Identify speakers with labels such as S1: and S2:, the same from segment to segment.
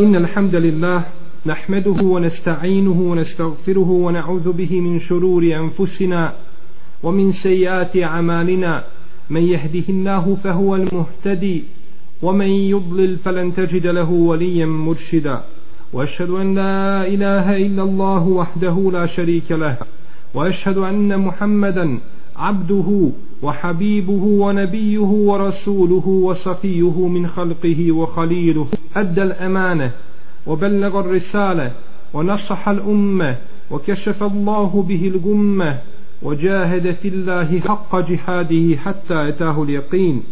S1: إن الحمد لله نحمده ونستعينه ونستغفره ونعوذ به من شرور أنفسنا ومن سيئات أعمالنا. من يهده الله فهو المهتدي ومن يضلل فلن تجد له وليا مرشدا. وأشهد أن لا إله إلا الله وحده لا شريك له. وأشهد أن محمدا عبده وحبيبه ونبيه ورسوله وصفيه من خلقه وخليله أدى الأمانة وبلغ الرسالة ونصح الأمة وكشف الله به الغمة وجاهد في الله حق جهاده حتى أتاه اليقين.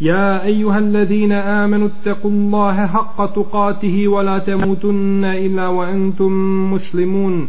S1: يا أيها الذين آمنوا اتقوا الله حق تقاته ولا تموتن إلا وأنتم مسلمون.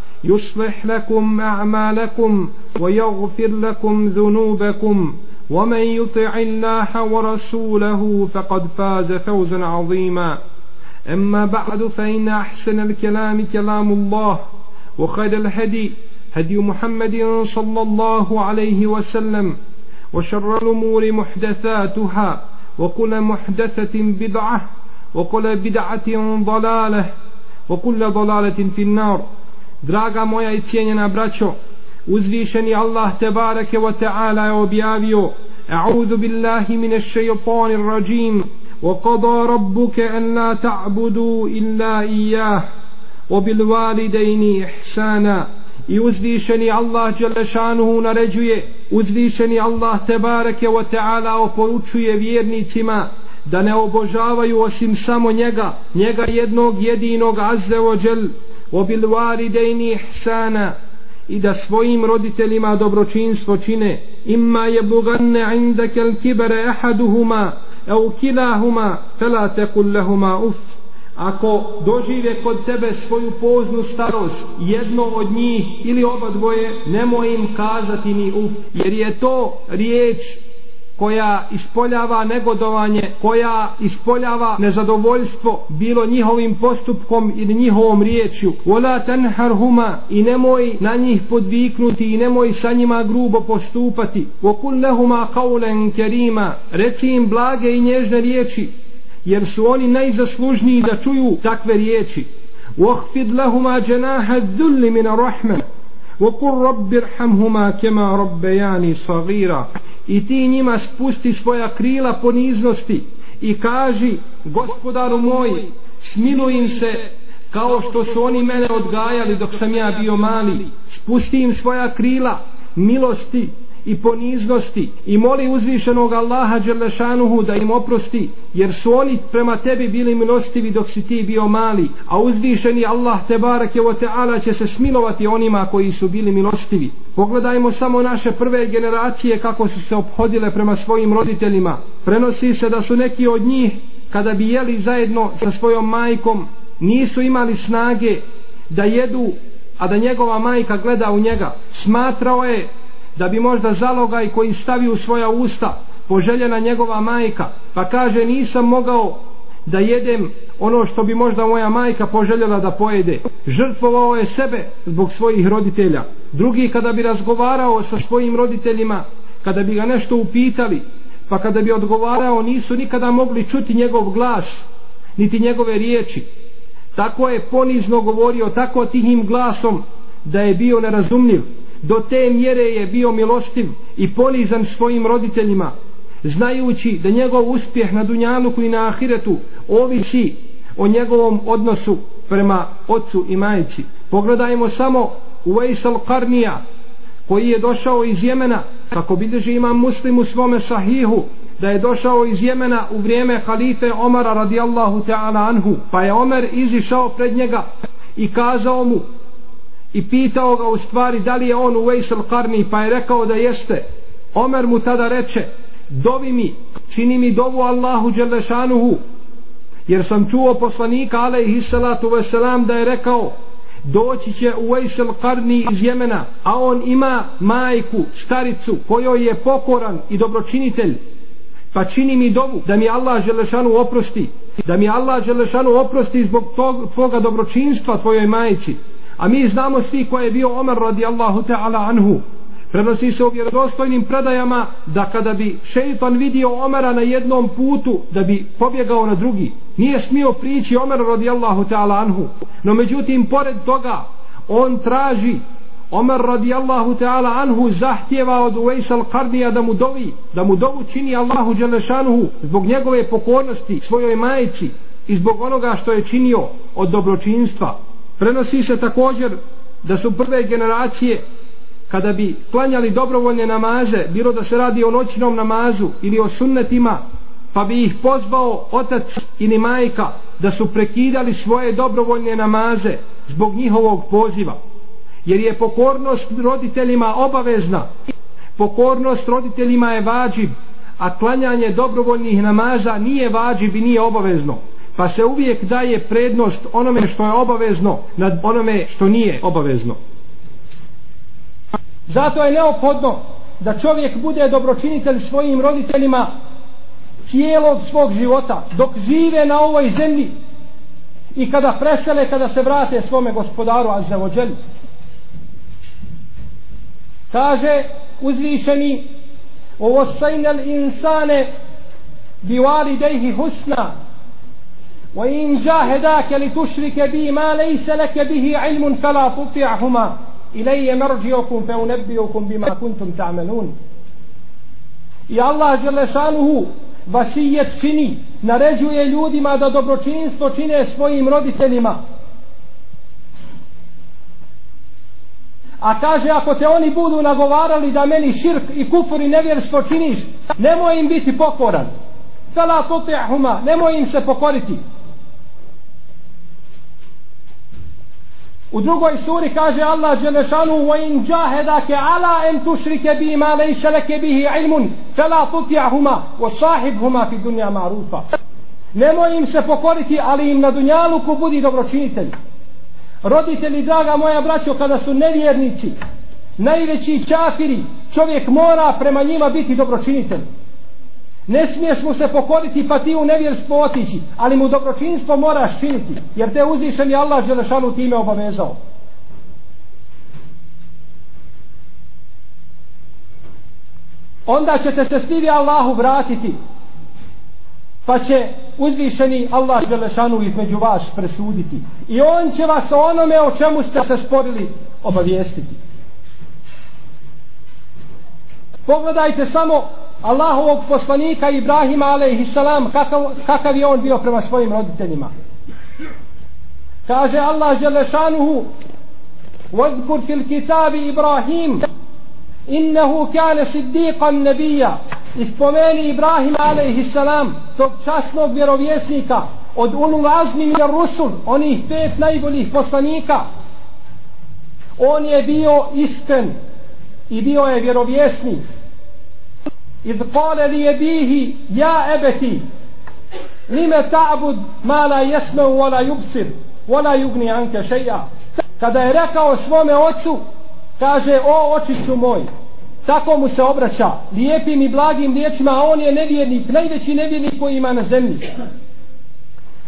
S1: يصلح لكم أعمالكم ويغفر لكم ذنوبكم ومن يطع الله ورسوله فقد فاز فوزا عظيما. أما بعد فإن أحسن الكلام كلام الله وخير الهدي هدي محمد صلى الله عليه وسلم وشر الأمور محدثاتها وكل محدثة بدعة وكل بدعة ضلالة وكل ضلالة في النار. Draga moja i cijenjena braćo, uzvišeni Allah tebareke wa ta'ala je objavio أعوذ بالله من الشيطان الرجيم وقضى ربك أن لا تعبدوا إلا إياه وبالوالدين إحسانا i uzvišeni Allah Đelešanuhu naređuje, uzvišeni Allah Tebareke wa ta'ala oporučuje vjernicima da ne obožavaju osim samo njega, njega jednog jedinog Azze o Đel, obil validejni ihsana i da svojim roditeljima dobročinstvo čine. imma je buganne indake al kibere ahaduhuma au kilahuma fala taqul lehuma uf ako dožive kod tebe svoju poznu starost jedno od njih ili oba dvoje nemoj im kazati ni uf jer je to riječ koja ispoljava negodovanje, koja ispoljava nezadovoljstvo bilo njihovim postupkom ili njihovom riječju. Vola tanharhuma i nemoj na njih podviknuti i nemoj sa njima grubo postupati. Vokul lehuma kaulen kerima, reci im blage i nježne riječi, jer su oni najzaslužniji da čuju takve riječi. Vohfid lehuma dženaha dhulli mina rahme, وقل رب ارحمهما كما ربياني صغيرا i ti njima spusti svoja krila poniznosti i kaži gospodaru moj smiluj im se kao što su oni mene odgajali dok sam ja bio mali spusti im svoja krila milosti i poniznosti i moli uzvišenog Allaha Đerlešanuhu da im oprosti jer su oni prema tebi bili milostivi dok si ti bio mali a uzvišeni Allah te barake o teala će se smilovati onima koji su bili milostivi. Pogledajmo samo naše prve generacije kako su se obhodile prema svojim roditeljima. Prenosi se da su neki od njih kada bi jeli zajedno sa svojom majkom nisu imali snage da jedu a da njegova majka gleda u njega. Smatrao je da bi možda zalogaj koji stavi u svoja usta poželjena njegova majka pa kaže nisam mogao da jedem ono što bi možda moja majka poželjela da pojede. Žrtvovao je sebe zbog svojih roditelja. Drugi kada bi razgovarao sa svojim roditeljima kada bi ga nešto upitali pa kada bi odgovarao nisu nikada mogli čuti njegov glas niti njegove riječi. Tako je ponizno govorio tako tihim glasom da je bio nerazumljiv do te mjere je bio milostiv i ponizan svojim roditeljima znajući da njegov uspjeh na Dunjaluku i na Ahiretu ovisi o njegovom odnosu prema ocu i majici pogledajmo samo u Vejsal Karnija koji je došao iz Jemena kako bilježi imam muslim u svome sahihu da je došao iz Jemena u vrijeme halife Omara radijallahu ta'ala anhu pa je Omer izišao pred njega i kazao mu i pitao ga u stvari da li je on u Vejsel Karni pa je rekao da jeste. Omer mu tada reče dovi mi čini mi dovu Allahu Đelešanuhu
S2: jer sam čuo poslanika alaihi salatu veselam da je rekao doći će u Vejsel Karni iz Jemena a on ima majku, staricu kojoj je pokoran i dobročinitelj. Pa čini mi dovu da mi Allah Želešanu oprosti da mi Allah Želešanu oprosti zbog tog, tvoga dobročinstva tvojoj majici a mi znamo svi ko je bio Omer radijallahu ta'ala anhu. Prenosi se u vjerodostojnim predajama da kada bi šeitan vidio Omara na jednom putu da bi pobjegao na drugi. Nije smio prići Omer radijallahu ta'ala anhu. No međutim pored toga on traži Omer radijallahu ta'ala anhu zahtjeva od Uvejsal Karnija da mu dovi, da mu dovu čini Allahu Đelešanuhu zbog njegove pokornosti svojoj majici i zbog onoga što je činio od dobročinstva. Prenosi se također da su prve generacije kada bi klanjali dobrovoljne namaze, bilo da se radi o noćnom namazu ili o sunnetima, pa bi ih pozvao otac ili majka da su prekidali svoje dobrovoljne namaze zbog njihovog poziva. Jer je pokornost roditeljima obavezna. Pokornost roditeljima je vađib a klanjanje dobrovoljnih namaza nije vađib i nije obavezno pa se uvijek daje prednost onome što je obavezno nad onome što nije obavezno. Zato je neophodno da čovjek bude dobročinitelj svojim roditeljima cijelog svog života, dok žive na ovoj zemlji i kada presele, kada se vrate svome gospodaru, a za. Kaže uzvišeni ovo sajnel insane bivali dejhi husna وإن جاهداك لتشرك بي ما ليس لك به علم فلا تطعهما إلي مرجعكم فأنبئكم بما كنتم تعملون I Allah Želešanuhu vasijet čini, naređuje ljudima da dobročinstvo čine svojim roditeljima. A kaže, ako te oni budu nagovarali da meni širk i kufur i nevjerstvo činiš, nemoj im biti pokoran. Fala tuti'huma, nemoj im se pokoriti. U drugoj suri kaže Allah Đelešanu وَإِنْ جَاهَدَكَ عَلَىٰ أَنْ تُشْرِكَ بِهِ مَا لَيْسَ لَكَ بِهِ عِلْمٌ فَلَا تُطِعْهُمَا وَصَاحِبْهُمَا فِي دُنْيَا مَعْرُوفًا Nemoj im se pokoriti, ali im na dunjaluku budi dobročinitelj. Roditelji, draga moja braćo, kada su nevjernici, najveći čafiri, čovjek mora prema njima biti dobročinitelj. Ne smiješ mu se pokoriti pa ti u nevjerstvo otići, ali mu dobročinstvo moraš činiti, jer te uzvišen je Allah Đelešanu time obavezao. Onda ćete se stivi Allahu vratiti, pa će uzvišeni Allah Đelešanu između vas presuditi. I on će vas o onome o čemu ste se sporili obavijestiti. Pogledajte samo Allahovog poslanika Ibrahima alaihissalam kakav, kakav je on bio prema svojim roditeljima. Kaže Allah Želešanuhu Vodkur fil kitabi Ibrahim innehu kane siddiqan nebija ispomeni Ibrahim alaihissalam tog časnog vjerovjesnika od ulul azmi mir rusul onih pet najboljih poslanika. On je bio iskren i bio je vjerovjesnik. إذ قال ليبيه يا أبتي لم تعبد ما لا يسمع ولا يبصر ولا يغني عنك شيئا kada je rekao svome ocu kaže o očiću moj tako mu se obraća lijepim i blagim riječima a on je nevjernik najveći nevjernik koji ima na zemlji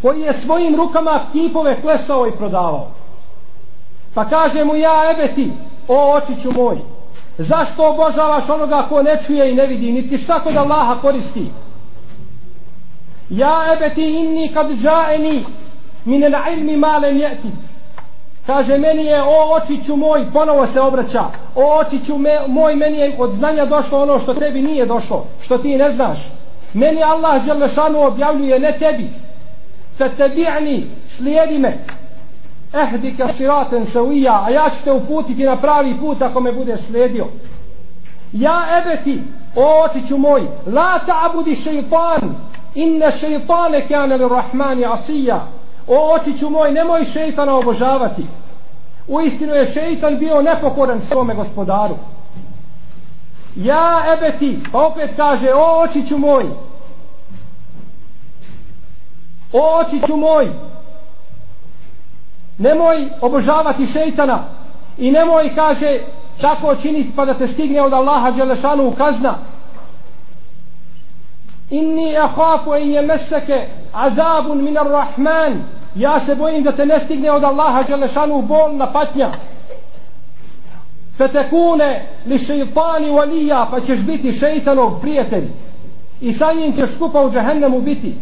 S2: koji je svojim rukama kipove klesao i prodavao pa kaže mu ja ebeti o očiću moj Zašto obožavaš onoga ko ne čuje i ne vidi, niti šta kod Allaha koristi? Ja ebeti inni kad džaeni mine na ilmi male mjeti. Kaže, meni je, o očiću moj, ponovo se obraća, o očiću me, moj, meni je od znanja došlo ono što tebi nije došlo, što ti ne znaš. Meni Allah Đelešanu objavljuje, ne tebi. Fe tebi'ni, slijedi me, ehdike siraten se uija, a ja ću te uputiti na pravi put ako me budeš slijedio. Ja ebeti, o očiću moj, la ta'budi šeitan, inne šeitane kane li rahmani asija. O očiću moj, nemoj šeitana obožavati. U istinu je šeitan bio nepokoran svome gospodaru. Ja ebeti, pa opet kaže, o očiću moj, o očiću moj nemoj obožavati šeitana. I nemoj kaže tako činiti pa da te stigne od Allaha Đelešanu kazna. Inni ahafu en je meseke azabun minar rahman ja se bojim da te ne stigne od Allaha Đelešanu bolna patnja. Fetekune li šeitani valija pa ćeš biti šeitanov prijatelj. I sa njim ćeš skupa u džehennemu biti.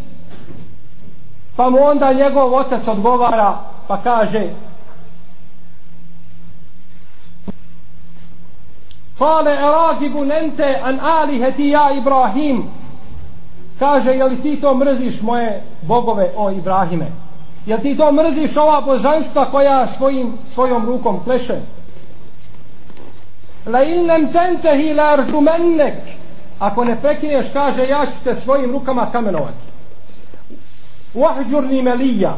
S2: Pa mu onda njegov otac odgovara pa kaže Kale eragibu nente an aliheti ja Ibrahim. Kaže je li ti to mrziš moje bogove o Ibrahime? Je ti to mrziš ova božanstva koja svojim, svojom rukom pleše? la in ilnem tentehi la arzumennek ako ne prekineš kaže ja ću te svojim rukama kamenovati. Wahđurni melija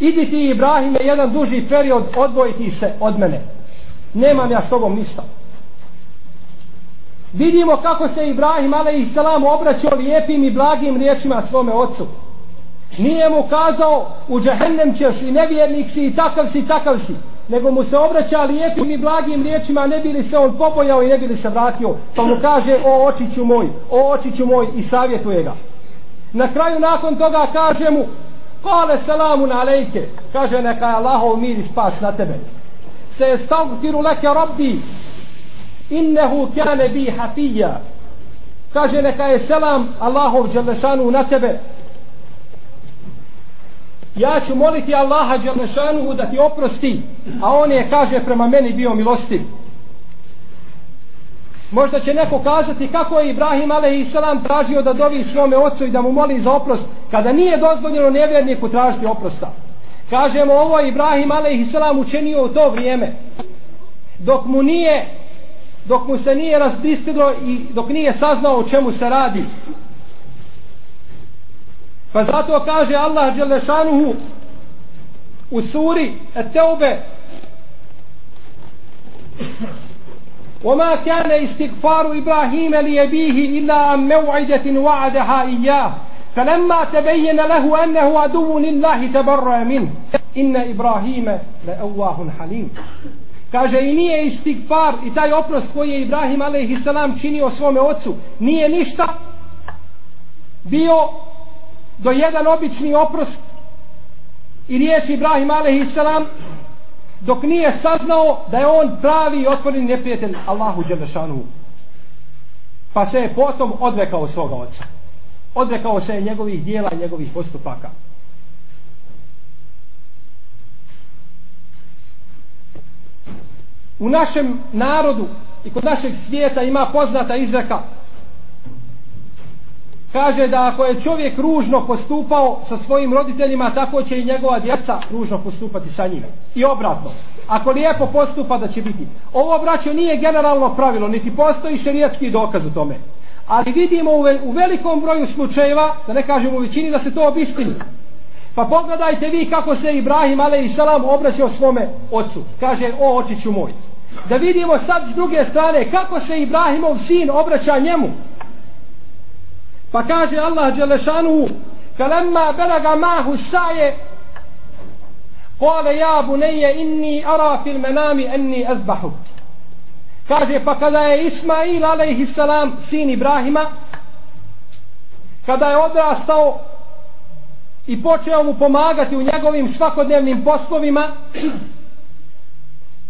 S2: idi ti Ibrahime jedan duži period odvojiti se od mene. Nemam ja s tobom ništa. Vidimo kako se Ibrahim a.s. obraćao lijepim i blagim riječima svome ocu. Nije mu kazao u džehennem ćeš i nevjernik si i takav si takav si. Nego mu se obraća lijepim i blagim riječima ne bili se on pobojao i ne bili se vratio. Pa mu kaže o očiću moj o očiću moj i savjetuje ga. Na kraju nakon toga kaže mu kale selamu na alejke kaže neka je Allahov mir i spas na tebe. Se stavfiru leke rabbi. Innehu kane bi hafija. Kaže neka je selam Allahov dželešanu na tebe. Ja ću moliti Allaha dželešanu da ti oprosti a on je kaže prema meni bio milostiv. Možda će neko kazati kako je Ibrahim a.s. tražio da dovi svome ocu i da mu moli za oprost kada nije dozvoljeno nevjerniku tražiti oprosta. Kažemo ovo je Ibrahim a.s. učinio u to vrijeme dok mu nije dok mu se nije razbistilo i dok nije saznao o čemu se radi. Pa zato kaže Allah Đelešanuhu u suri Teube وما كان استغفار إبراهيم ليبيه إلا عن موعدة وعدها إياه فلما تبين له أنه عدو لله تبرأ منه إن إبراهيم لأواه حليم kaže i nije istigfar i taj oprost koji je Ibrahim a.s. činio svome ocu nije ništa bio do jedan obični oprost i riječ Ibrahim a.s dok nije saznao da je on pravi i otvoren neprijatelj Allahu Đelešanu. Pa se je potom odrekao svoga oca. Odrekao se je njegovih dijela i njegovih postupaka. U našem narodu i kod našeg svijeta ima poznata izreka kaže da ako je čovjek ružno postupao sa svojim roditeljima, tako će i njegova djeca ružno postupati sa njim. I obratno. Ako lijepo postupa da će biti. Ovo braćo nije generalno pravilo, niti postoji šerijatski dokaz u tome. Ali vidimo u velikom broju slučajeva, da ne kažem u većini, da se to obistini. Pa pogledajte vi kako se Ibrahim a.s. obraćao svome ocu. Kaže, o očiću moj. Da vidimo sad s druge strane kako se Ibrahimov sin obraća njemu. Pa kaže Allah Đelešanu Kalemma belaga mahu saje Kale ja buneje inni ara fil menami enni ezbahu. Kaže pa kada je Ismail alaihi salam sin Ibrahima Kada je odrastao i počeo mu pomagati u njegovim svakodnevnim poslovima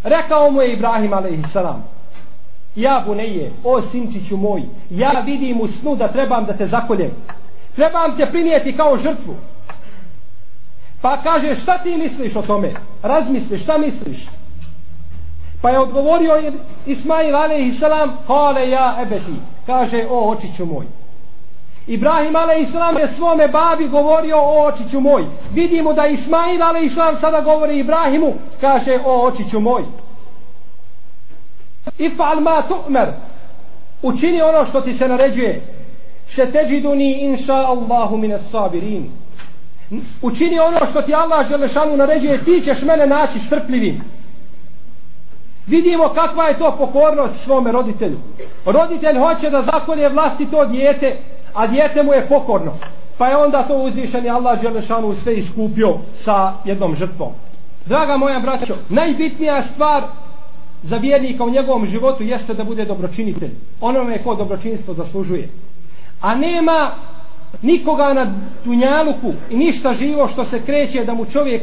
S2: rekao mu je Ibrahim alaihi salam ja buneje, o sinčiću moj, ja vidim u snu da trebam da te zakoljem. Trebam te prinijeti kao žrtvu. Pa kaže, šta ti misliš o tome? Razmisli, šta misliš? Pa je odgovorio Ismail alaihi salam, kale ja ebeti. Kaže, o očiću moj. Ibrahim a.s. je svome babi govorio o očiću moj. Vidimo da Ismail a.s. sada govori Ibrahimu. Kaže, o očiću moj ifal ma tu'mer. Učini ono što ti se naređuje. Se teđiduni inša Allahu mine sabirin. Učini ono što ti Allah želešanu naređuje ti ćeš mene naći strpljivim. Vidimo kakva je to pokornost svome roditelju. Roditelj hoće da zakolje vlasti to dijete a dijete mu je pokorno. Pa je onda to uzvišeni Allah Želešanu sve iskupio sa jednom žrtvom. Draga moja braćo, najbitnija stvar za vjernika u njegovom životu jeste da bude dobročinitelj. Onome ko dobročinstvo zaslužuje. A nema nikoga na dunjaluku i ništa živo što se kreće da mu čovjek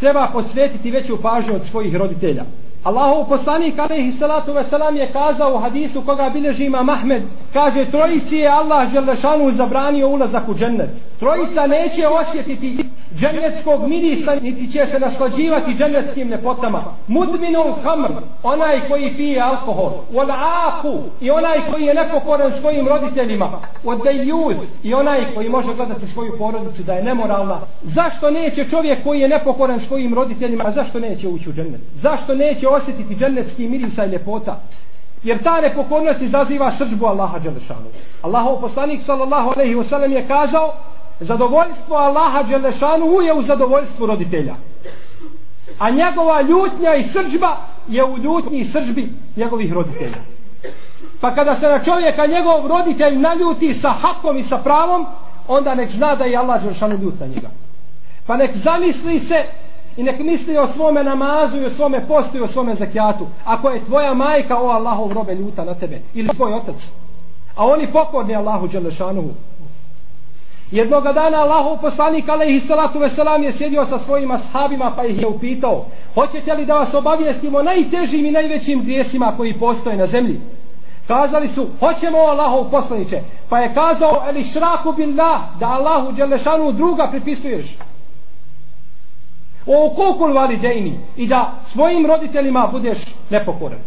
S2: treba posvetiti veću pažnju od svojih roditelja. Allahov poslanik alaihi salatu veselam je kazao u hadisu koga bilježi ima Mahmed kaže trojici je Allah dželle zabranio ulazak u džennet. Trojica neće osjetiti džennetskog mirisa niti će se naslađivati džennetskim ljepotama mudminul hamr onaj koji pije alkohol. Wal aku, i onaj koji je nepokoran svojim roditeljima. Od dayud i onaj koji može gledati svoju porodicu da je nemoralna. Zašto neće čovjek koji je nepokoran svojim roditeljima a zašto neće ući u džennet? Zašto neće osjetiti džennetski mirisa i ljepota Jer ta nepokornost izaziva srđbu Allaha Đelešanu. Allahov poslanik sallallahu alaihi wasallam je kazao zadovoljstvo Allaha Đelešanu je u zadovoljstvu roditelja. A njegova ljutnja i srđba je u ljutnji i srđbi njegovih roditelja. Pa kada se na čovjeka njegov roditelj naljuti sa hakom i sa pravom, onda nek zna da je Allah Đelešanu ljut na njega. Pa nek zamisli se i nek misli o svome namazu i o svome postu i o svome zakijatu. Ako je tvoja majka, o Allahov robe ljuta na tebe, ili tvoj otac, a oni pokorni Allahu Đelešanuhu, Jednog dana Allahov poslanik alaihi salatu ve selam je sjedio sa svojim ashabima pa ih je upitao: "Hoćete li da vas obavijestimo najtežim i najvećim grijesima koji postoje na zemlji?" Kazali su: "Hoćemo Allahov poslanice." Pa je kazao: eli šraku billah, da Allahu dželle druga pripisuješ." O kokul validejni i da svojim roditeljima budeš nepokoran.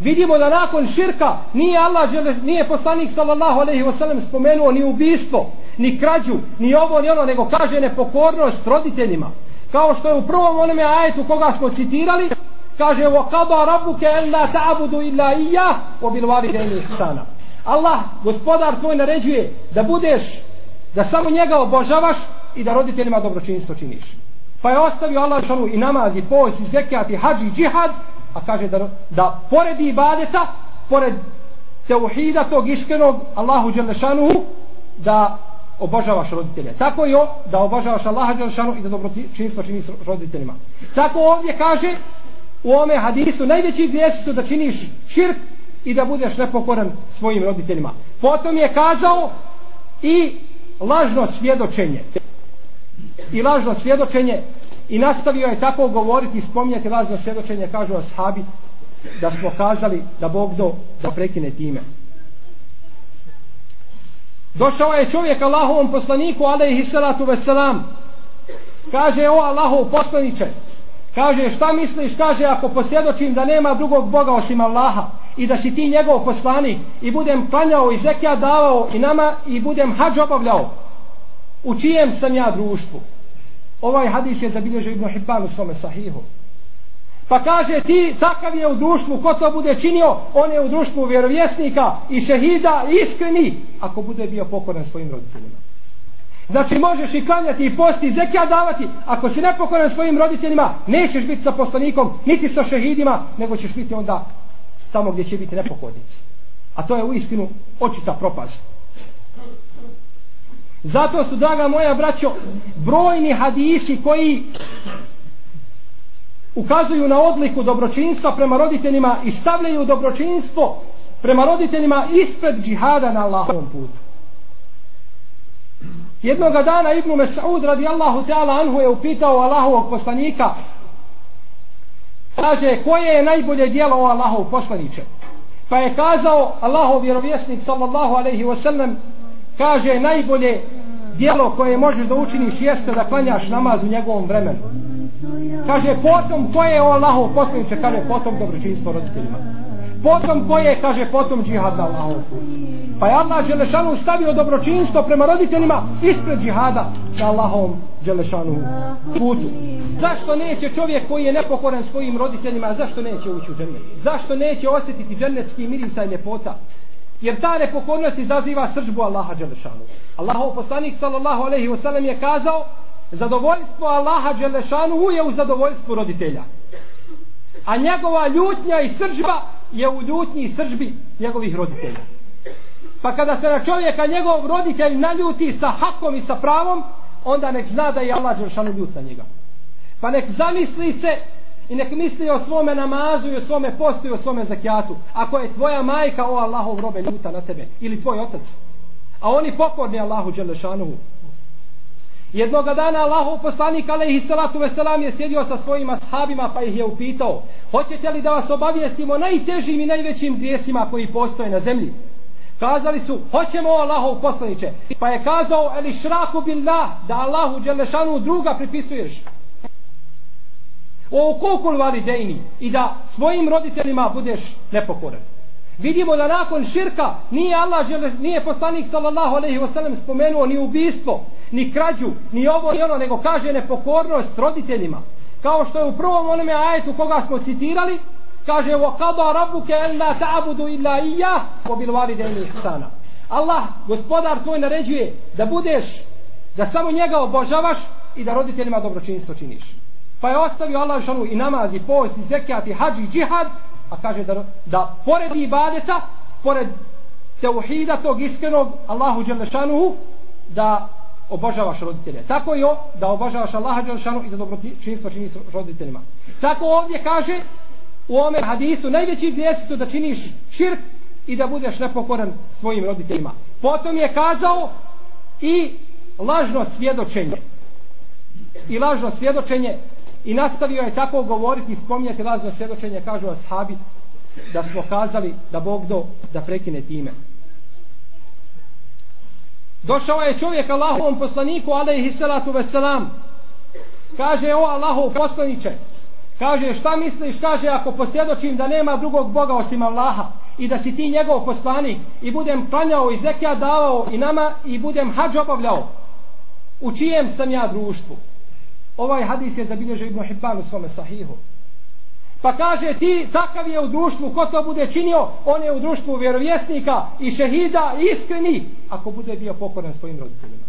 S2: Vidimo da nakon širka nije Allah nije poslanik sallallahu alejhi ve sellem spomenuo ni ubistvo, ni krađu, ni ovo ni ono, nego kaže nepokornost roditeljima. Kao što je u prvom onome ajetu koga smo citirali, kaže wa qada rabbuka alla ta'budu illa iyyah wa bil walidayni ihsana. Allah, gospodar tvoj naređuje da budeš da samo njega obožavaš i da roditeljima dobročinstvo činiš. Pa je ostavio Allah šanu i namaz i post i zekijat i hađi i džihad, a kaže da, da pored ibadeta, pored teuhida tog iskrenog Allahu Đelešanu, da obožavaš roditelje. Tako i da obožavaš Allaha Đelešanu i da dobročinstvo činiš roditeljima. Tako ovdje kaže u ome hadisu najveći grijesi su da činiš širk i da budeš nepokoran svojim roditeljima. Potom je kazao i lažno svjedočenje i lažno svjedočenje i nastavio je tako govoriti i spominjati lažno svjedočenje kažu ashabi da smo kazali da Bog do da prekine time. Došao je čovjek Allahovom poslaniku alaihi salatu veselam kaže o Allahov poslaniče kaže šta misliš? Kaže ako posvjedočim da nema drugog Boga osim Allaha i da si ti njegov poslanik i budem klanjao i zekija davao i nama i budem hađ obavljao u čijem sam ja društvu? Ovaj hadis je zabilježio Ibn Hibban u svome sahihu. Pa kaže ti takav je u društvu ko to bude činio on je u društvu vjerovjesnika i šehida iskreni ako bude bio pokoran svojim roditeljima. Znači možeš i klanjati i posti i zekija davati ako si nepokoran svojim roditeljima nećeš biti sa poslanikom niti sa šehidima nego ćeš biti onda tamo gdje će biti nepokornici a to je u istinu očita propast. Zato su, draga moja braćo, brojni hadisi koji ukazuju na odliku dobročinstva prema roditeljima i stavljaju dobročinstvo prema roditeljima ispred džihada na Allahovom putu. Jednoga dana Ibnu Mes'ud radijallahu ta'ala anhu je upitao Allahovog poslanika kaže koje je najbolje dijelo o Allahov poslaniče pa je kazao Allahov vjerovjesnik sallallahu alaihi wasallam kaže najbolje dijelo koje možeš da učiniš jeste da klanjaš namaz u njegovom vremenu. Kaže potom koje je Allahov poslaniče kaže potom dobročinstvo roditeljima. Potom koje kaže potom džihad na Allahov pa je Allah Đelešanu stavio dobročinstvo prema roditeljima ispred džihada na Allahom Đelešanu putu. Zašto neće čovjek koji je nepokoran svojim roditeljima zašto neće ući u džennet? Zašto neće osjetiti džennetski mirisaj ljepota? Jer ta nepokornost izaziva srđbu Allaha Đelešanu. Allahov poslanik sallallahu alaihi wasallam je kazao zadovoljstvo Allaha Đelešanu je u zadovoljstvu roditelja. A njegova ljutnja i srđba je u ljutnji i srđbi njegovih roditelja.
S1: Pa kada se na čovjeka njegov roditelj naljuti sa hakom i sa pravom, onda nek zna da je Allah Đelešanu ljut na njega. Pa nek zamisli se i nek misli o svome namazu i o svome postu i o svome zakijatu. Ako je tvoja majka o Allahov robe ljuta na tebe ili tvoj otac, a oni pokorni Allahu Đelešanuhu. Jednoga dana Allahov poslanik alaihi salatu veselam je sjedio sa svojim ashabima pa ih je upitao hoćete li da vas obavijestimo najtežim i najvećim grijesima koji postoje na zemlji? Kazali su, hoćemo Allahov poslaniće. Pa je kazao, eli šraku billah, da Allahu Đelešanu druga pripisuješ. O kokul validejni i da svojim roditeljima budeš nepokoran. Vidimo da nakon širka nije Allah, nije poslanik sallallahu alejhi ve sellem spomenuo ni ubistvo, ni krađu, ni ovo ni ono, nego kaže nepokornost roditeljima. Kao što je u prvom onome ajetu koga smo citirali, kaže wa qada rabbuka alla ta'budu illa iyyah wa bil walidayni ihsana Allah gospodar tvoj naređuje da budeš da samo njega obožavaš i da roditeljima dobročinstvo činiš pa je ostavio Allah šanu i namaz i post i zekijat, i hađ i džihad a kaže da, da pored ibadeta pored teuhida tog iskrenog Allahu Đelešanuhu da obožavaš roditelje. Tako i o, da obožavaš Allaha Đelešanu i da dobročinstvo činiš roditeljima. Tako ovdje kaže u ome hadisu najveći grijesi su da činiš širk i da budeš nepokoran svojim roditeljima. Potom je kazao i lažno svjedočenje. I lažno svjedočenje i nastavio je tako govoriti i spominjati lazno svjedočenje, kažu ashabi, da smo kazali da Bog do da prekine time. Došao je čovjek Allahovom poslaniku, alaihi salatu veselam, kaže, o Allahov poslaniće, Kaže, šta misliš, kaže, ako posvjedočim da nema drugog Boga osim Allaha i da si ti njegov poslanik i budem klanjao i zekija davao i nama i budem hađ obavljao, u čijem sam ja društvu? Ovaj hadis je zabilježio Ibn Hibban u svome sahihu. Pa kaže ti, takav je u društvu, ko to bude činio, on je u društvu vjerovjesnika i šehida iskreni, ako bude bio pokoran svojim roditeljima.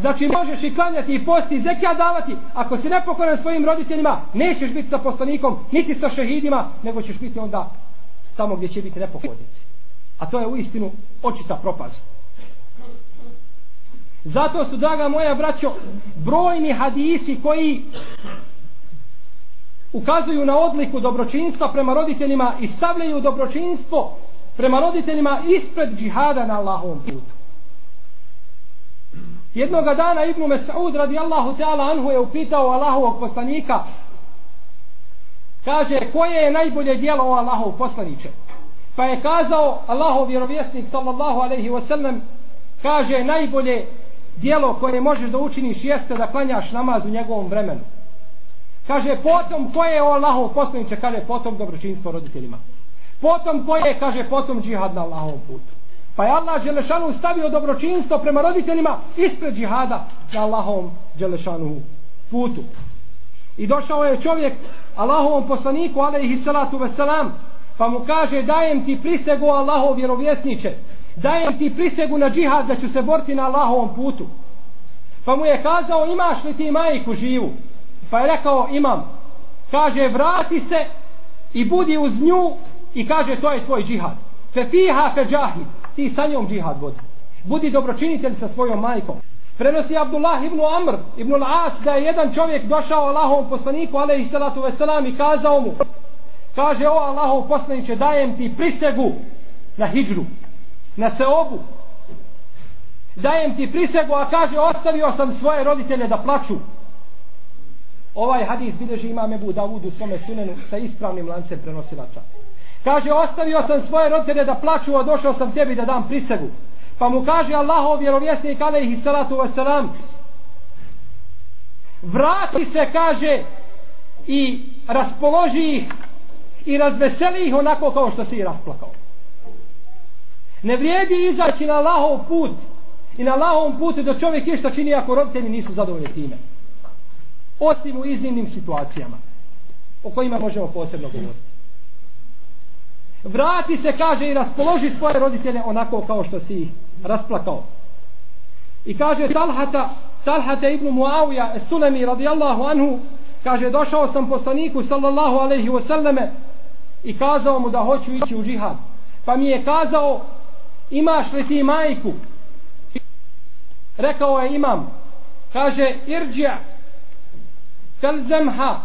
S1: Znači možeš i klanjati i posti i zekija davati. Ako si nepokoran svojim roditeljima, nećeš biti sa poslanikom, niti sa šehidima, nego ćeš biti onda tamo gdje će biti nepokornici. A to je u istinu očita propast. Zato su, draga moja braćo, brojni hadisi koji ukazuju na odliku dobročinstva prema roditeljima i stavljaju dobročinstvo prema roditeljima ispred džihada na Allahovom putu. Jednoga dana Ibnu Mes'ud radijallahu ta'ala anhu je upitao Allahovog poslanika kaže koje je najbolje dijelo o Allahov poslaniče pa je kazao Allahov vjerovjesnik sallallahu alaihi wasallam kaže najbolje dijelo koje možeš da učiniš jeste da klanjaš namaz u njegovom vremenu. Kaže potom koje je Allahov poslaniče kaže potom dobročinstvo roditeljima. Potom koje kaže potom džihad na Allahovom putu. Pa je Allah Đelešanu stavio dobročinstvo prema roditeljima ispred džihada na Allahovom Đelešanu putu. I došao je čovjek Allahovom poslaniku, alaihi salatu veselam, pa mu kaže dajem ti prisegu Allahov vjerovjesniče, dajem ti prisegu na džihad da ću se boriti na Allahovom putu. Pa mu je kazao imaš li ti majku živu? Pa je rekao imam. Kaže vrati se i budi uz nju i kaže to je tvoj džihad. Fe fiha fe džahid ti sa njom džihad vodi. Budi dobročinitelj sa svojom majkom. Prenosi Abdullah ibn Amr ibn Al-As da je jedan čovjek došao Allahovom poslaniku alaihi salatu veselam i kazao mu kaže o Allahov poslaniće dajem ti prisegu na hijđru na seobu dajem ti prisegu a kaže ostavio sam svoje roditelje da plaču ovaj hadis bilježi imam Ebu Davudu u svome sunenu sa ispravnim lancem prenosilača Kaže, ostavio sam svoje roditelje da plaču, a došao sam tebi da dam prisegu. Pa mu kaže Allahov vjerovjesnik, alaihi salatu wasalam, vrati se, kaže, i raspoloži ih i razveseli ih onako kao što si i rasplakao. Ne vrijedi izaći na Allahov put i na Allahovom putu da čovjek išta čini ako roditelji nisu zadovoljni time. Osim u iznimnim situacijama o kojima možemo posebno govoriti. Vrati se, kaže, i raspoloži svoje roditelje onako kao što si ih rasplakao. I kaže Talhata, Talhata ibn Muawija, Sulemi radijallahu anhu, kaže, došao sam poslaniku sallallahu alaihi wasallame i kazao mu da hoću ići u džihad. Pa mi je kazao, imaš li ti majku? Rekao je imam. Kaže irđa telzemha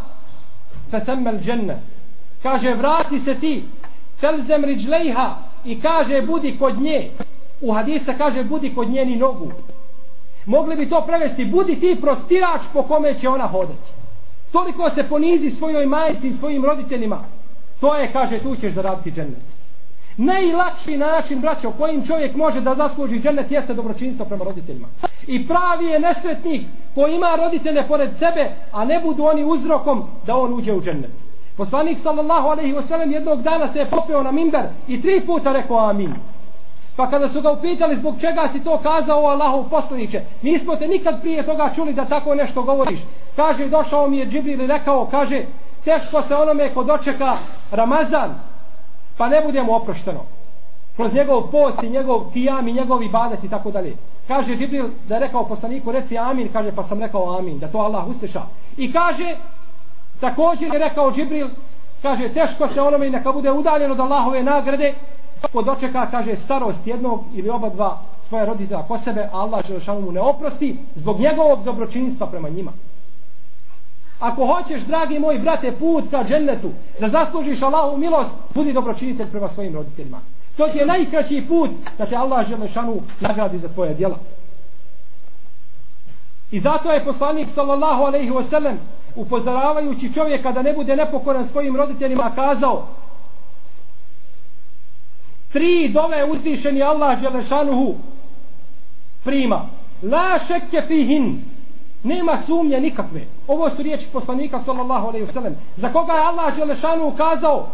S1: fetemmel dženne. Kaže vrati se ti telzem riđlejha i kaže budi kod nje. U hadisa kaže budi kod njeni nogu. Mogli bi to prevesti budi ti prostirač po kome će ona hodati. Toliko se ponizi svojoj majici i svojim roditeljima. To je kaže tu ćeš zaraditi džennet najlakši način braćo kojim čovjek može da zasluži džennet jeste dobročinstvo prema roditeljima. I pravi je nesretnik ko ima roditelje pored sebe a ne budu oni uzrokom da on uđe u džennet. Poslanik sallallahu alaihi wasallam jednog dana se je popeo na mimber i tri puta rekao amin. Pa kada su ga upitali zbog čega si to kazao Allahov poslaniće, nismo te nikad prije toga čuli da tako nešto govoriš. Kaže, došao mi je Džibril i rekao, kaže, teško se onome ko dočeka Ramazan, pa ne budemo oprošteno. Kroz njegov post i njegov kijam i njegov ibadet i tako dalje. Kaže Žibril da je rekao poslaniku, reci amin, kaže, pa sam rekao amin, da to Allah usliša. I kaže, također je rekao Džibril, kaže, teško se onome i neka bude udaljeno od Allahove nagrade, ko dočeka, kaže, starost jednog ili oba dva svoje roditelja ko sebe, Allah Želešanu mu ne oprosti zbog njegovog dobročinstva prema njima. Ako hoćeš, dragi moj brate, put ka džennetu, da zaslužiš Allahu milost, budi dobročinitelj prema svojim roditeljima. To ti je najkraći put da te Allah Želešanu nagradi za tvoje djela. I zato je poslanik sallallahu alaihi wasallam upozoravajući čovjeka da ne bude nepokoran svojim roditeljima kazao tri dove uzvišeni Allah Đelešanuhu prima la šekke fihin nema sumnje nikakve ovo su riječi poslanika sallallahu alejhi ve sellem. za koga je Allah dželešanu ukazao: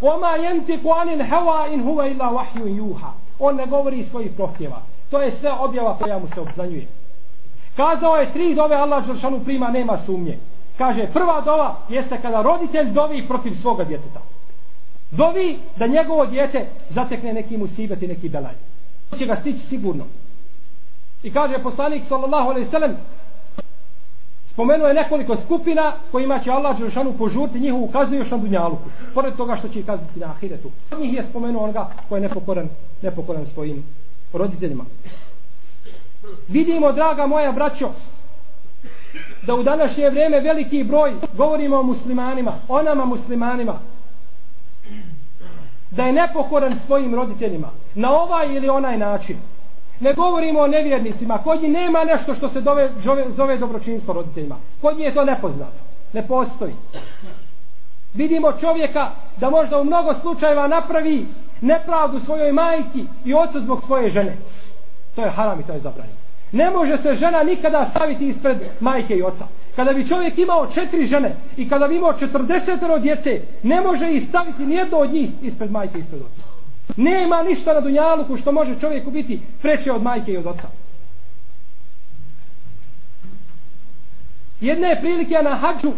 S1: oma jenti anil hawa in huwa illa wahyun yuha." on ne govori iz svojih prohtjeva to je sve objava koja mu se obzanjuje kazao je tri dove Allah dželešanu prima nema sumnje kaže prva dova jeste kada roditelj dovi protiv svoga djeteta Dovi da njegovo dijete zatekne neki musibet i neki belaj. To će ga stići sigurno. I kaže poslanik sallallahu alejhi ve sellem spomenuo je nekoliko skupina kojima će Allah Đelšanu požurti njihovu kaznu još na dunjaluku. Pored toga što će kazati na ahiretu. Od njih je spomenuo onoga koji je nepokoran, nepokoran svojim roditeljima. Vidimo, draga moja braćo, da u današnje vrijeme veliki broj govorimo o muslimanima, o nama muslimanima, da je nepokoran svojim roditeljima na ovaj ili onaj način ne govorimo o nevjernicima. Kod njih nema nešto što se dove, zove, zove dobročinstvo roditeljima. Kod njih je to nepoznato. Ne postoji. Vidimo čovjeka da možda u mnogo slučajeva napravi nepravdu svojoj majki i ocu zbog svoje žene. To je haram i to je zabranjeno. Ne može se žena nikada staviti ispred majke i oca. Kada bi čovjek imao četiri žene i kada bi imao četrdesetero djece, ne može ih staviti nijedno od njih ispred majke i ispred oca. Nema ništa na dunjaluku što može čovjeku biti preče od majke i od oca. Jedne prilike na hađu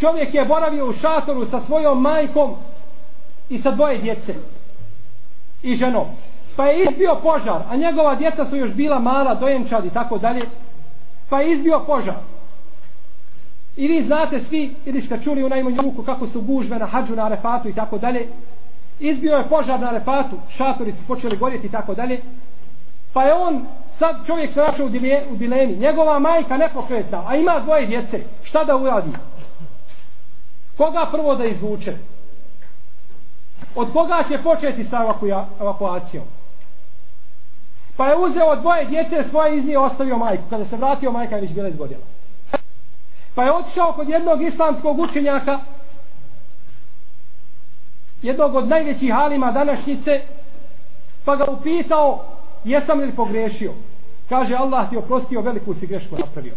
S1: čovjek je boravio u šatoru sa svojom majkom i sa dvoje djece i ženom. Pa je izbio požar, a njegova djeca su još bila mala, dojenčad i tako dalje pa je izbio požar. I vi znate svi, ili ste čuli u najmanju ruku kako su gužve na hađu na arefatu i tako dalje. Izbio je požar na arefatu, šatori su počeli gorjeti i tako dalje. Pa je on, sad čovjek se našao u, dile, u dilemi, njegova majka nepokretna, a ima dvoje djece, šta da uradi? Koga prvo da izvuče? Od koga će početi sa evakuacijom? Pa je uzeo dvoje djece svoje iz nje ostavio majku. Kada se vratio, majka je već bila izgodila. Pa je otišao kod jednog islamskog učenjaka, jednog od najvećih halima današnjice, pa ga upitao, jesam li pogrešio? Kaže, Allah ti oprostio, veliku si grešku napravio.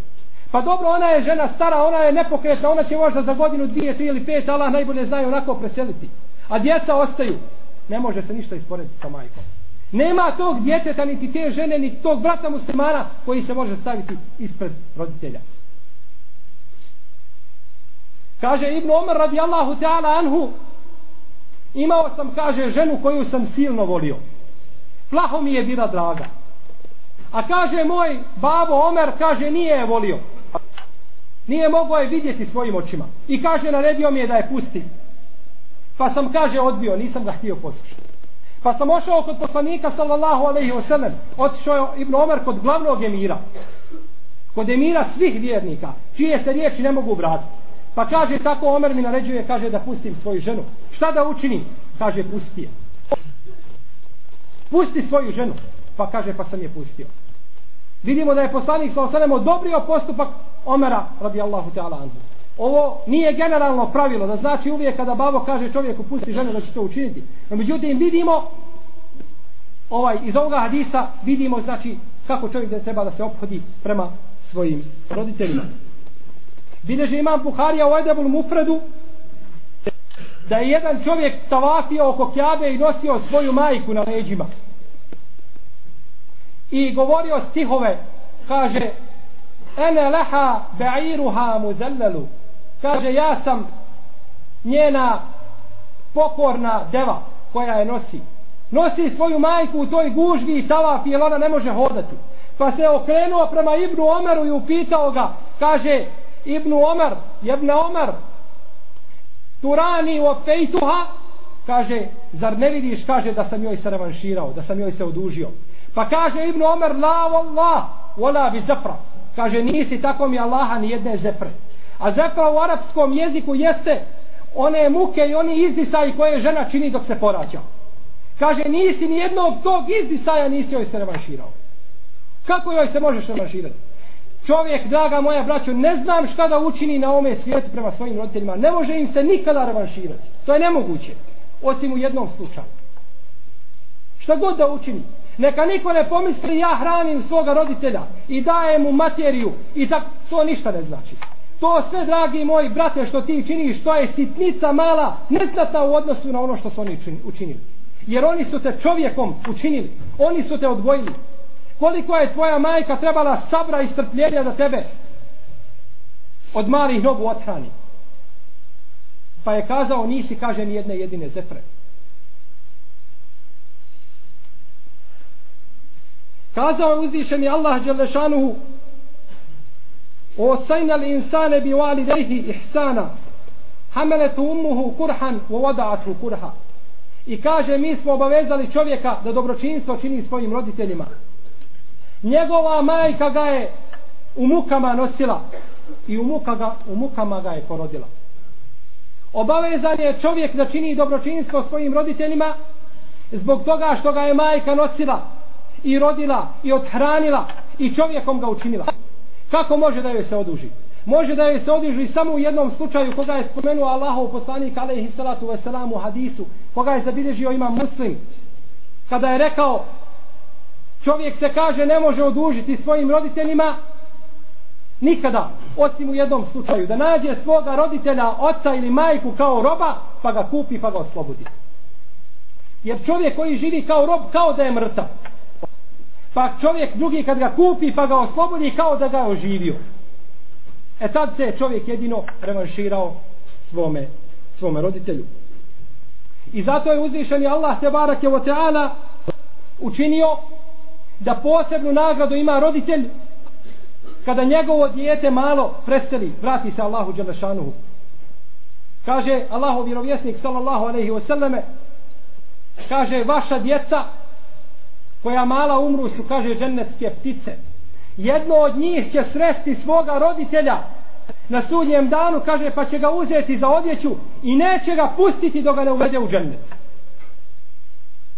S1: Pa dobro, ona je žena stara, ona je nepokretna, ona će možda za godinu, dvije, tri ili pet, Allah najbolje znaju onako preseliti. A djeca ostaju. Ne može se ništa isporediti sa majkom. Nema tog djeteta, niti te žene, niti tog brata muslimana koji se može staviti ispred roditelja. Kaže Ibn Omer radijallahu ta'ala anhu, imao sam, kaže, ženu koju sam silno volio. Plaho mi je bila draga. A kaže moj babo Omer, kaže, nije je volio. Nije mogao je vidjeti svojim očima. I kaže, naredio mi je da je pusti. Pa sam, kaže, odbio, nisam ga htio poslušati. Pa sam ošao kod poslanika sallallahu alaihi wa sallam. Otišao je Ibn Omer kod glavnog emira. Kod emira svih vjernika. Čije se riječi ne mogu vratiti. Pa kaže tako Omer mi naređuje, kaže da pustim svoju ženu. Šta da učinim? Kaže pusti je. Pusti svoju ženu. Pa kaže pa sam je pustio. Vidimo da je poslanik sa osanem odobrio postupak Omera radijallahu ta'ala anhu. Ovo nije generalno pravilo, da znači uvijek kada babo kaže čovjeku pusti ženu da će to učiniti. No međutim vidimo ovaj iz ovoga hadisa vidimo znači kako čovjek da treba da se ophodi prema svojim roditeljima. Bileže imam Buharija u Edebul Mufredu da je jedan čovjek tavafio oko Kjabe i nosio svoju majku na leđima. I govorio stihove, kaže Ene leha be'iruha muzellalu kaže ja sam njena pokorna deva koja je nosi. Nosi svoju majku u toj gužvi i tavafi jer ona ne može hodati. Pa se okrenuo prema Ibnu Omeru i upitao ga kaže Ibn Omer Ibnu Omer Turani u fejtuha kaže zar ne vidiš kaže da sam joj se revanširao da sam joj se odužio pa kaže Ibn Omer la wallah wala bi zepra. kaže nisi tako mi Allaha ni jedne zepre A zepra u arapskom jeziku jeste one muke i oni izdisaji koje žena čini dok se porađa. Kaže, nisi ni jednog tog izdisaja nisi joj se revanširao. Kako joj se možeš revanširati? Čovjek, draga moja braćo, ne znam šta da učini na ome svijetu prema svojim roditeljima. Ne može im se nikada revanširati. To je nemoguće. Osim u jednom slučaju. Šta god da učini. Neka niko ne pomisli ja hranim svoga roditelja i dajem mu materiju i tak, to ništa ne znači. To sve, dragi moji brate, što ti činiš, to je sitnica mala, neznatna u odnosu na ono što su oni učinili. Jer oni su te čovjekom učinili. Oni su te odgojili koliko je tvoja majka trebala sabra i strpljenja za tebe? Od malih nogu odhrani pa je kazao nisi kaže ni jedne jedine zepre kazao je uzvišeni Allah Đelešanuhu o sajnal insane bi vali ihsana hameletu umuhu kurhan u vodaatru kurha. I kaže mi smo obavezali čovjeka da dobročinstvo čini svojim roditeljima. Njegova majka ga je u mukama nosila i u, muka ga, u mukama ga je porodila. Obavezan je čovjek da čini dobročinstvo svojim roditeljima zbog toga što ga je majka nosila i rodila i odhranila i čovjekom ga učinila. Kako može da joj se oduži? Može da joj se oduži samo u jednom slučaju koga je spomenuo Allahov poslanik alaihi salatu wasalam u hadisu, koga je zabilježio imam muslim. Kada je rekao čovjek se kaže ne može odužiti svojim roditeljima nikada, osim u jednom slučaju, da nađe svoga roditelja, oca ili majku kao roba, pa ga kupi pa ga oslobodi. Jer čovjek koji živi kao rob, kao da je mrtav. Pa čovjek drugi kad ga kupi pa ga oslobodi kao da ga je oživio. E tad se čovjek jedino revanširao svome svome roditelju. I zato je uzvišeni Allah te barak je o teala učinio da posebnu nagradu ima roditelj kada njegovo dijete malo preseli vrati se Allahu Đelešanuhu kaže Allahu vjerovjesnik sallallahu alaihi wasallame kaže vaša djeca koja mala umru su, kaže, džennetske ptice. Jedno od njih će sresti svoga roditelja na sudnjem danu, kaže, pa će ga uzeti za odjeću i neće ga pustiti dok ga ne uvede u džennet.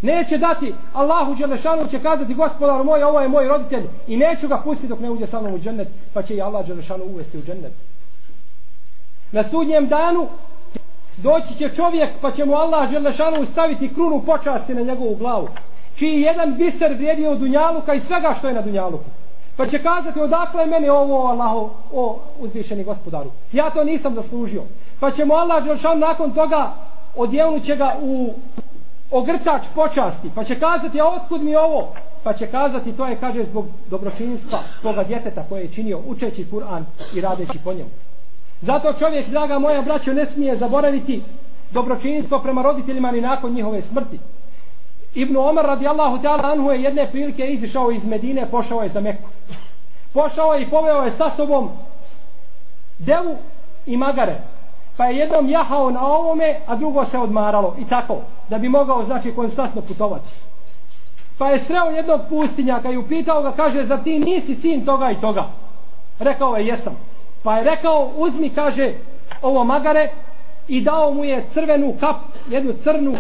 S1: Neće dati, Allahu Đelešanu će kazati, gospodar moj, ovo je moj roditelj i neću ga pustiti dok ne uđe sa mnom u džennet, pa će i Allah Đelešanu uvesti u džennet. Na sudnjem danu doći će čovjek pa će mu Allah Đelešanu staviti krunu počasti na njegovu glavu čiji jedan biser vrijedi od Dunjaluka i svega što je na Dunjaluku. Pa će kazati odakle je meni ovo Allaho, o uzvišeni gospodaru. Ja to nisam zaslužio. Pa će mu Allah Đelešanu nakon toga odjevnut će ga u ogrtač počasti. Pa će kazati, a otkud mi ovo? Pa će kazati, to je, kaže, zbog dobročinstva toga djeteta koje je činio učeći Kur'an i radeći po njemu. Zato čovjek, draga moja braćo, ne smije zaboraviti dobročinstvo prema roditeljima ni nakon njihove smrti. Ibn Omar radijallahu ta'ala anhu je jedne prilike izišao iz Medine, pošao je za Meku. Pošao je i poveo je sa sobom devu i magare pa je jednom jahao na ovome, a drugo se odmaralo i tako, da bi mogao znači konstantno putovati. Pa je sreo jednog pustinjaka i upitao ga, kaže, za ti nisi sin toga i toga? Rekao je, jesam. Pa je rekao, uzmi, kaže, ovo magare i dao mu je crvenu kap, jednu crnu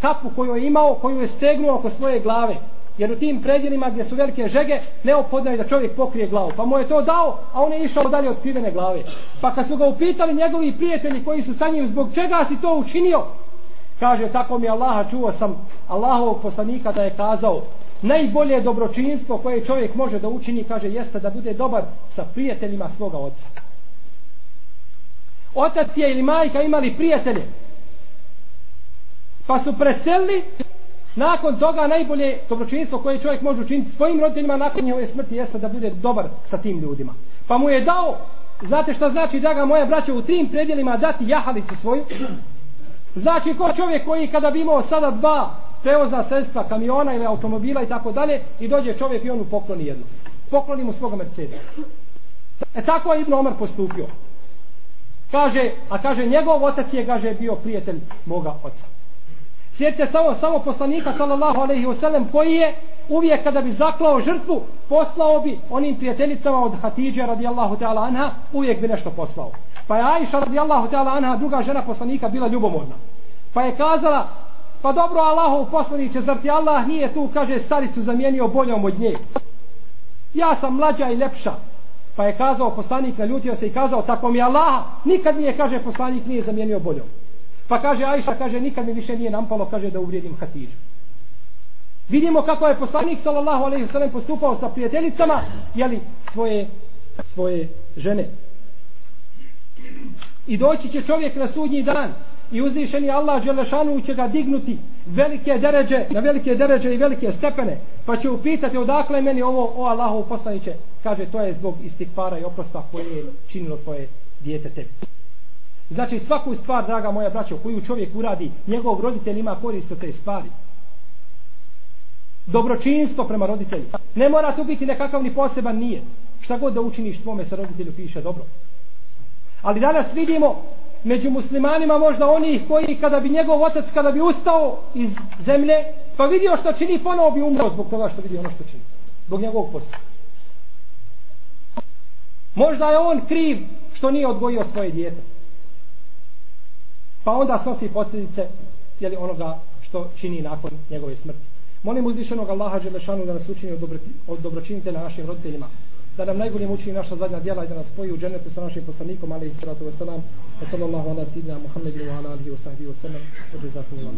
S1: kapu koju je imao, koju je stegnuo oko svoje glave. Jer u tim predjelima gdje su velike žege, neophodno je da čovjek pokrije glavu. Pa mu je to dao, a on je išao dalje od krivene glave. Pa kad su ga upitali njegovi prijatelji koji su sa njim, zbog čega si to učinio? Kaže, tako mi Allaha čuo sam Allahovog poslanika da je kazao, najbolje dobročinstvo koje čovjek može da učini, kaže, jeste da bude dobar sa prijateljima svoga oca. Otac je ili majka imali prijatelje, pa su preselili nakon toga najbolje dobročinstvo koje čovjek može učiniti svojim roditeljima nakon njihove smrti jeste da bude dobar sa tim ljudima. Pa mu je dao znate šta znači da ga moja braća u tim predjelima dati jahalicu svoju? Znači ko čovjek koji kada bi imao sada dva prevozna sredstva kamiona ili automobila i tako dalje i dođe čovjek i on mu pokloni jednu. Pokloni mu svoga Mercedes e tako je Ibn Omar postupio. Kaže, a kaže njegov otac je kaže bio prijatelj moga oca. Sjetite samo, samo poslanika sallallahu alaihi wasallam koji je uvijek kada bi zaklao žrtvu poslao bi onim prijateljicama od Hatidže radijallahu ta'ala anha uvijek bi nešto poslao. Pa je Aisha radijallahu ta'ala anha druga žena poslanika bila ljubomorna. Pa je kazala pa dobro Allahov poslaniće zar ti Allah nije tu kaže staricu zamijenio boljom od nje. Ja sam mlađa i lepša. Pa je kazao poslanik naljutio se i kazao tako mi Allah nikad nije kaže poslanik nije zamijenio boljom. Pa kaže Ajša, kaže, nikad mi više nije nampalo, kaže, da uvrijedim Hatidžu. Vidimo kako je poslanik sallallahu alejhi ve sellem postupao sa prijateljicama, jeli svoje svoje žene. I doći će čovjek na sudnji dan i uzvišeni Allah dželešanu će ga dignuti velike deređe, na velike deređe i velike stepene, pa će upitati odakle meni ovo o Allahu poslanice, kaže to je zbog istikvara i oprosta koje je činilo tvoje dijete tebi. Znači svaku stvar, draga moja braćo, koju čovjek uradi, njegov roditelj ima korist od te stvari. Dobročinstvo prema roditelju. Ne mora tu biti nekakav ni poseban nije. Šta god da učiniš tvome sa roditelju piše dobro. Ali danas vidimo među muslimanima možda onih koji kada bi njegov otac kada bi ustao iz zemlje pa vidio što čini ponovo bi umro zbog toga što vidi ono što čini. Zbog njegovog posla. Možda je on kriv što nije odgojio svoje dijete pa onda snosi posljedice jeli, onoga što čini nakon njegove smrti. Molim uzvišenog Allaha Đelešanu da nas učini od, dobro, od dobročinitelja našim roditeljima, da nam najbolje učini naša zadnja djela i da nas spoji u dženetu sa našim poslanikom, ali i sratu wasalam, wa sallallahu ala sidna Muhammedu wa ala alihi wa sahbihi wa sallam,